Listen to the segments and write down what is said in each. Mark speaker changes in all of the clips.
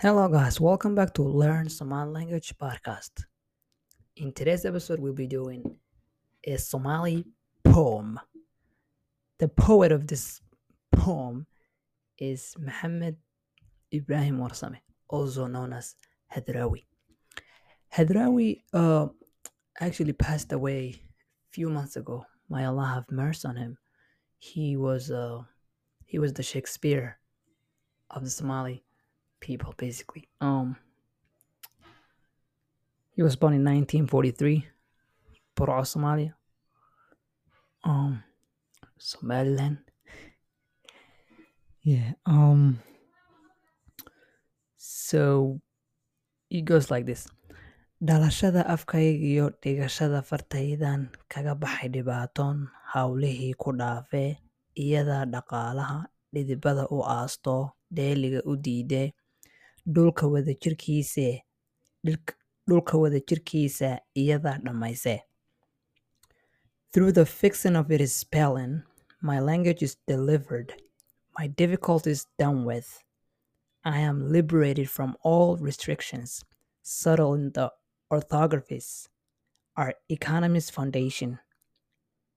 Speaker 1: Hello, guys. Welcome back to Learn Somali Language podcast. In today's episode, we'll be doing a Somali poem. The poet of this poem is Muhammad Ibrahim Warsame, also known as Hadrawi. Hadrawi uh, actually passed away a few months ago. May Allah have mercy on him. He was uh, he was the Shakespeare of the Somali people, basically. Um, he was born in 1943, Burqa, Somalia. Um, Somaliland. Yeah. Um. So it goes like this. dhalashada afkayga iyo dhigashada fartaydan kaga baxay dhibaatoon hawlihii ku dhaafee iyadaa dhaqaalaha dhidibada u aastoo dheeliga u diidee dhulka wadajirkiisa iyadaa dhammaysee Through the fixing of its spelling, my language is delivered, my difficulties done with. I am liberated from all restrictions, subtle in the orthographies, our economy's foundation.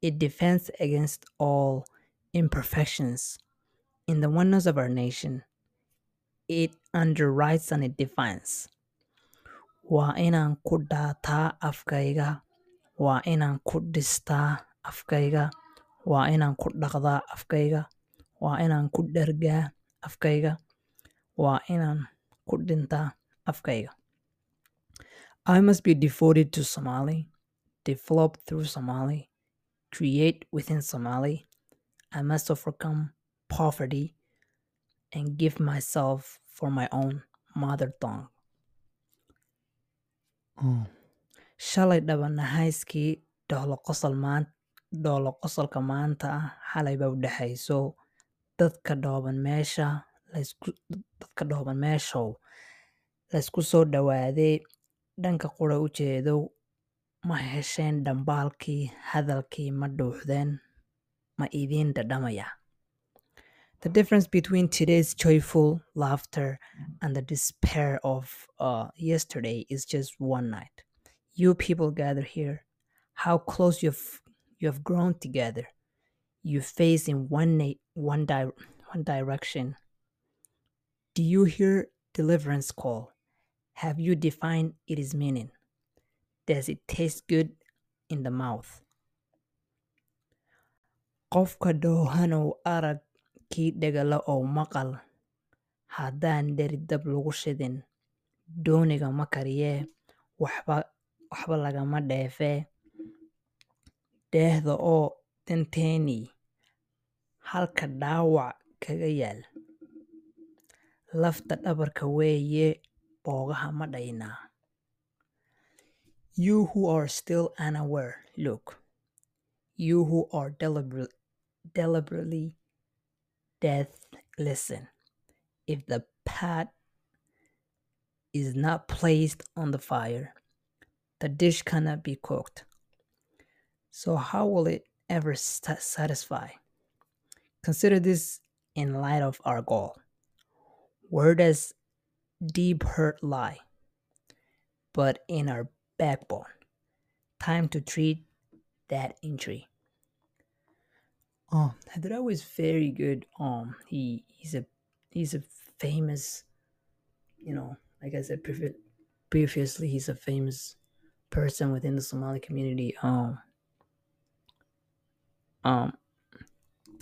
Speaker 1: It defends against all imperfections in the oneness of our nation. It underwrites and it defines. Waa inaan ku dhaataa afkayga, waa inaan ku dhistaa afkayga, waa inaan ku dhaqdaa afkayga, waa inaan ku dhergaa afkayga, waa inaan ku dhintaa afkayga. I must be devoted to Somali, develop through Somali, create within Somali. I must overcome poverty and give myself for my own mother tongue. Shalay dhabanahayskii dhoola qosolka maanta ah xalay baa u dhexayso dadka dhooban meesha laysku dadka dhooban meeshow laysku soo dhawaaday dhanka qura u jeedow ma hesheen dhambaalkii hadalkii ma dhuuxdeen ma idiin dhadhamaya The difference between today's joyful laughter and the despair of uh, yesterday is just one night. You people gather here, how close you've you have grown together. You face in one na- one di- one direction. Do you hear deliverance call? Have you defined its meaning? Does it taste good in the mouth? Qofka dhoohanow arag kii dhegala oo maqal. Haddaan dheri dab lagu shidin dooniga ma kariyee waxba lagama dheefee dheehda oo danteeni halka dhaawac kaga yaal. Lafta dhabarka weeye boogaha ma dhaynaa You who are still unaware, look. You who are deliberate, deliberately deaf, listen. If the pot is not placed on the fire, the dish cannot be cooked. So, how will it ever sta satisfy? Consider this in light of our goal. Where does deep hurt lie? But in our backbone. Time to treat that injury. Um, Hadrawi is very good. Um, he he's a he's a famous, you know, like I said previ- previously, he's a famous person within the Somali community. Um, um,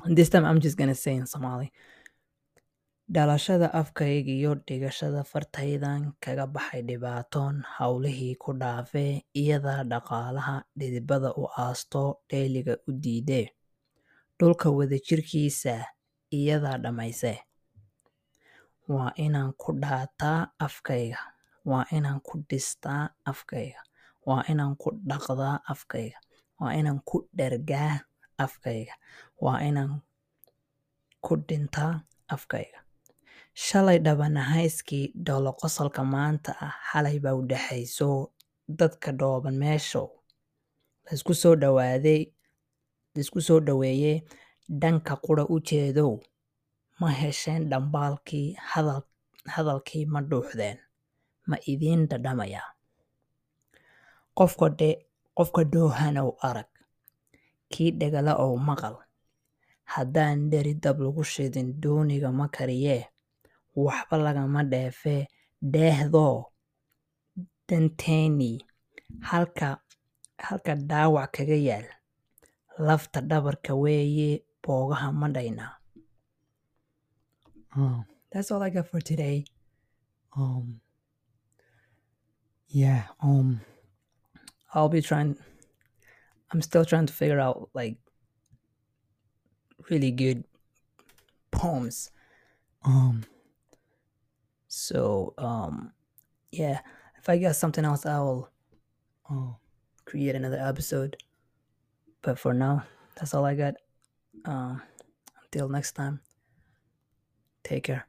Speaker 1: this time I'm just gonna say in Somali. dhalashada afkayga iyo dhigashada fartaydan kaga baxay dhibaatoon howlihii ku dhaafee iyadaa dhaqaalaha dhidibada u aastoo dheeliga u diidee dhulka wadajirkiisa iyadaa dhammaysee waa inaan ku dhaataa afkayga. Waa inaan ku dhistaa afkayga. Waa inaan ku dhaqdaa afkayga. Waa inaan ku dhergaa afkayga. Waa inaan ku dhintaa afkayga. Shalay dhabanahayskii dhoola qosolka maanta ah. Xalay baa u dhexayso dadka dhooban meeshow. Laysku soo dhawaaday laysku soo dhaweeyey dhanka qura u jeedow ma hesheen dhambaalkii hadal hadalkii ma dhuuxdeen ma idiin dhadhamayaa qofka dhoohanow arag kii dhegala ow maqal haddaan dheri dab lagu shidin dooniga ma kariyee waxba lagama dheefee dheehdoo danteennii halka halka dhaawac kaga yaal lafta dhabarka weeye boogaha ma dhaynaa
Speaker 2: Um,
Speaker 1: That's all I got for today.
Speaker 2: um, yeah, um,
Speaker 1: I'll be trying. I'm still trying to figure out like really good poems.
Speaker 2: um,
Speaker 1: So um, yeah, if I get something else, I will
Speaker 2: oh,
Speaker 1: create another episode. But for now, that's all I got. Um, until next time, take care.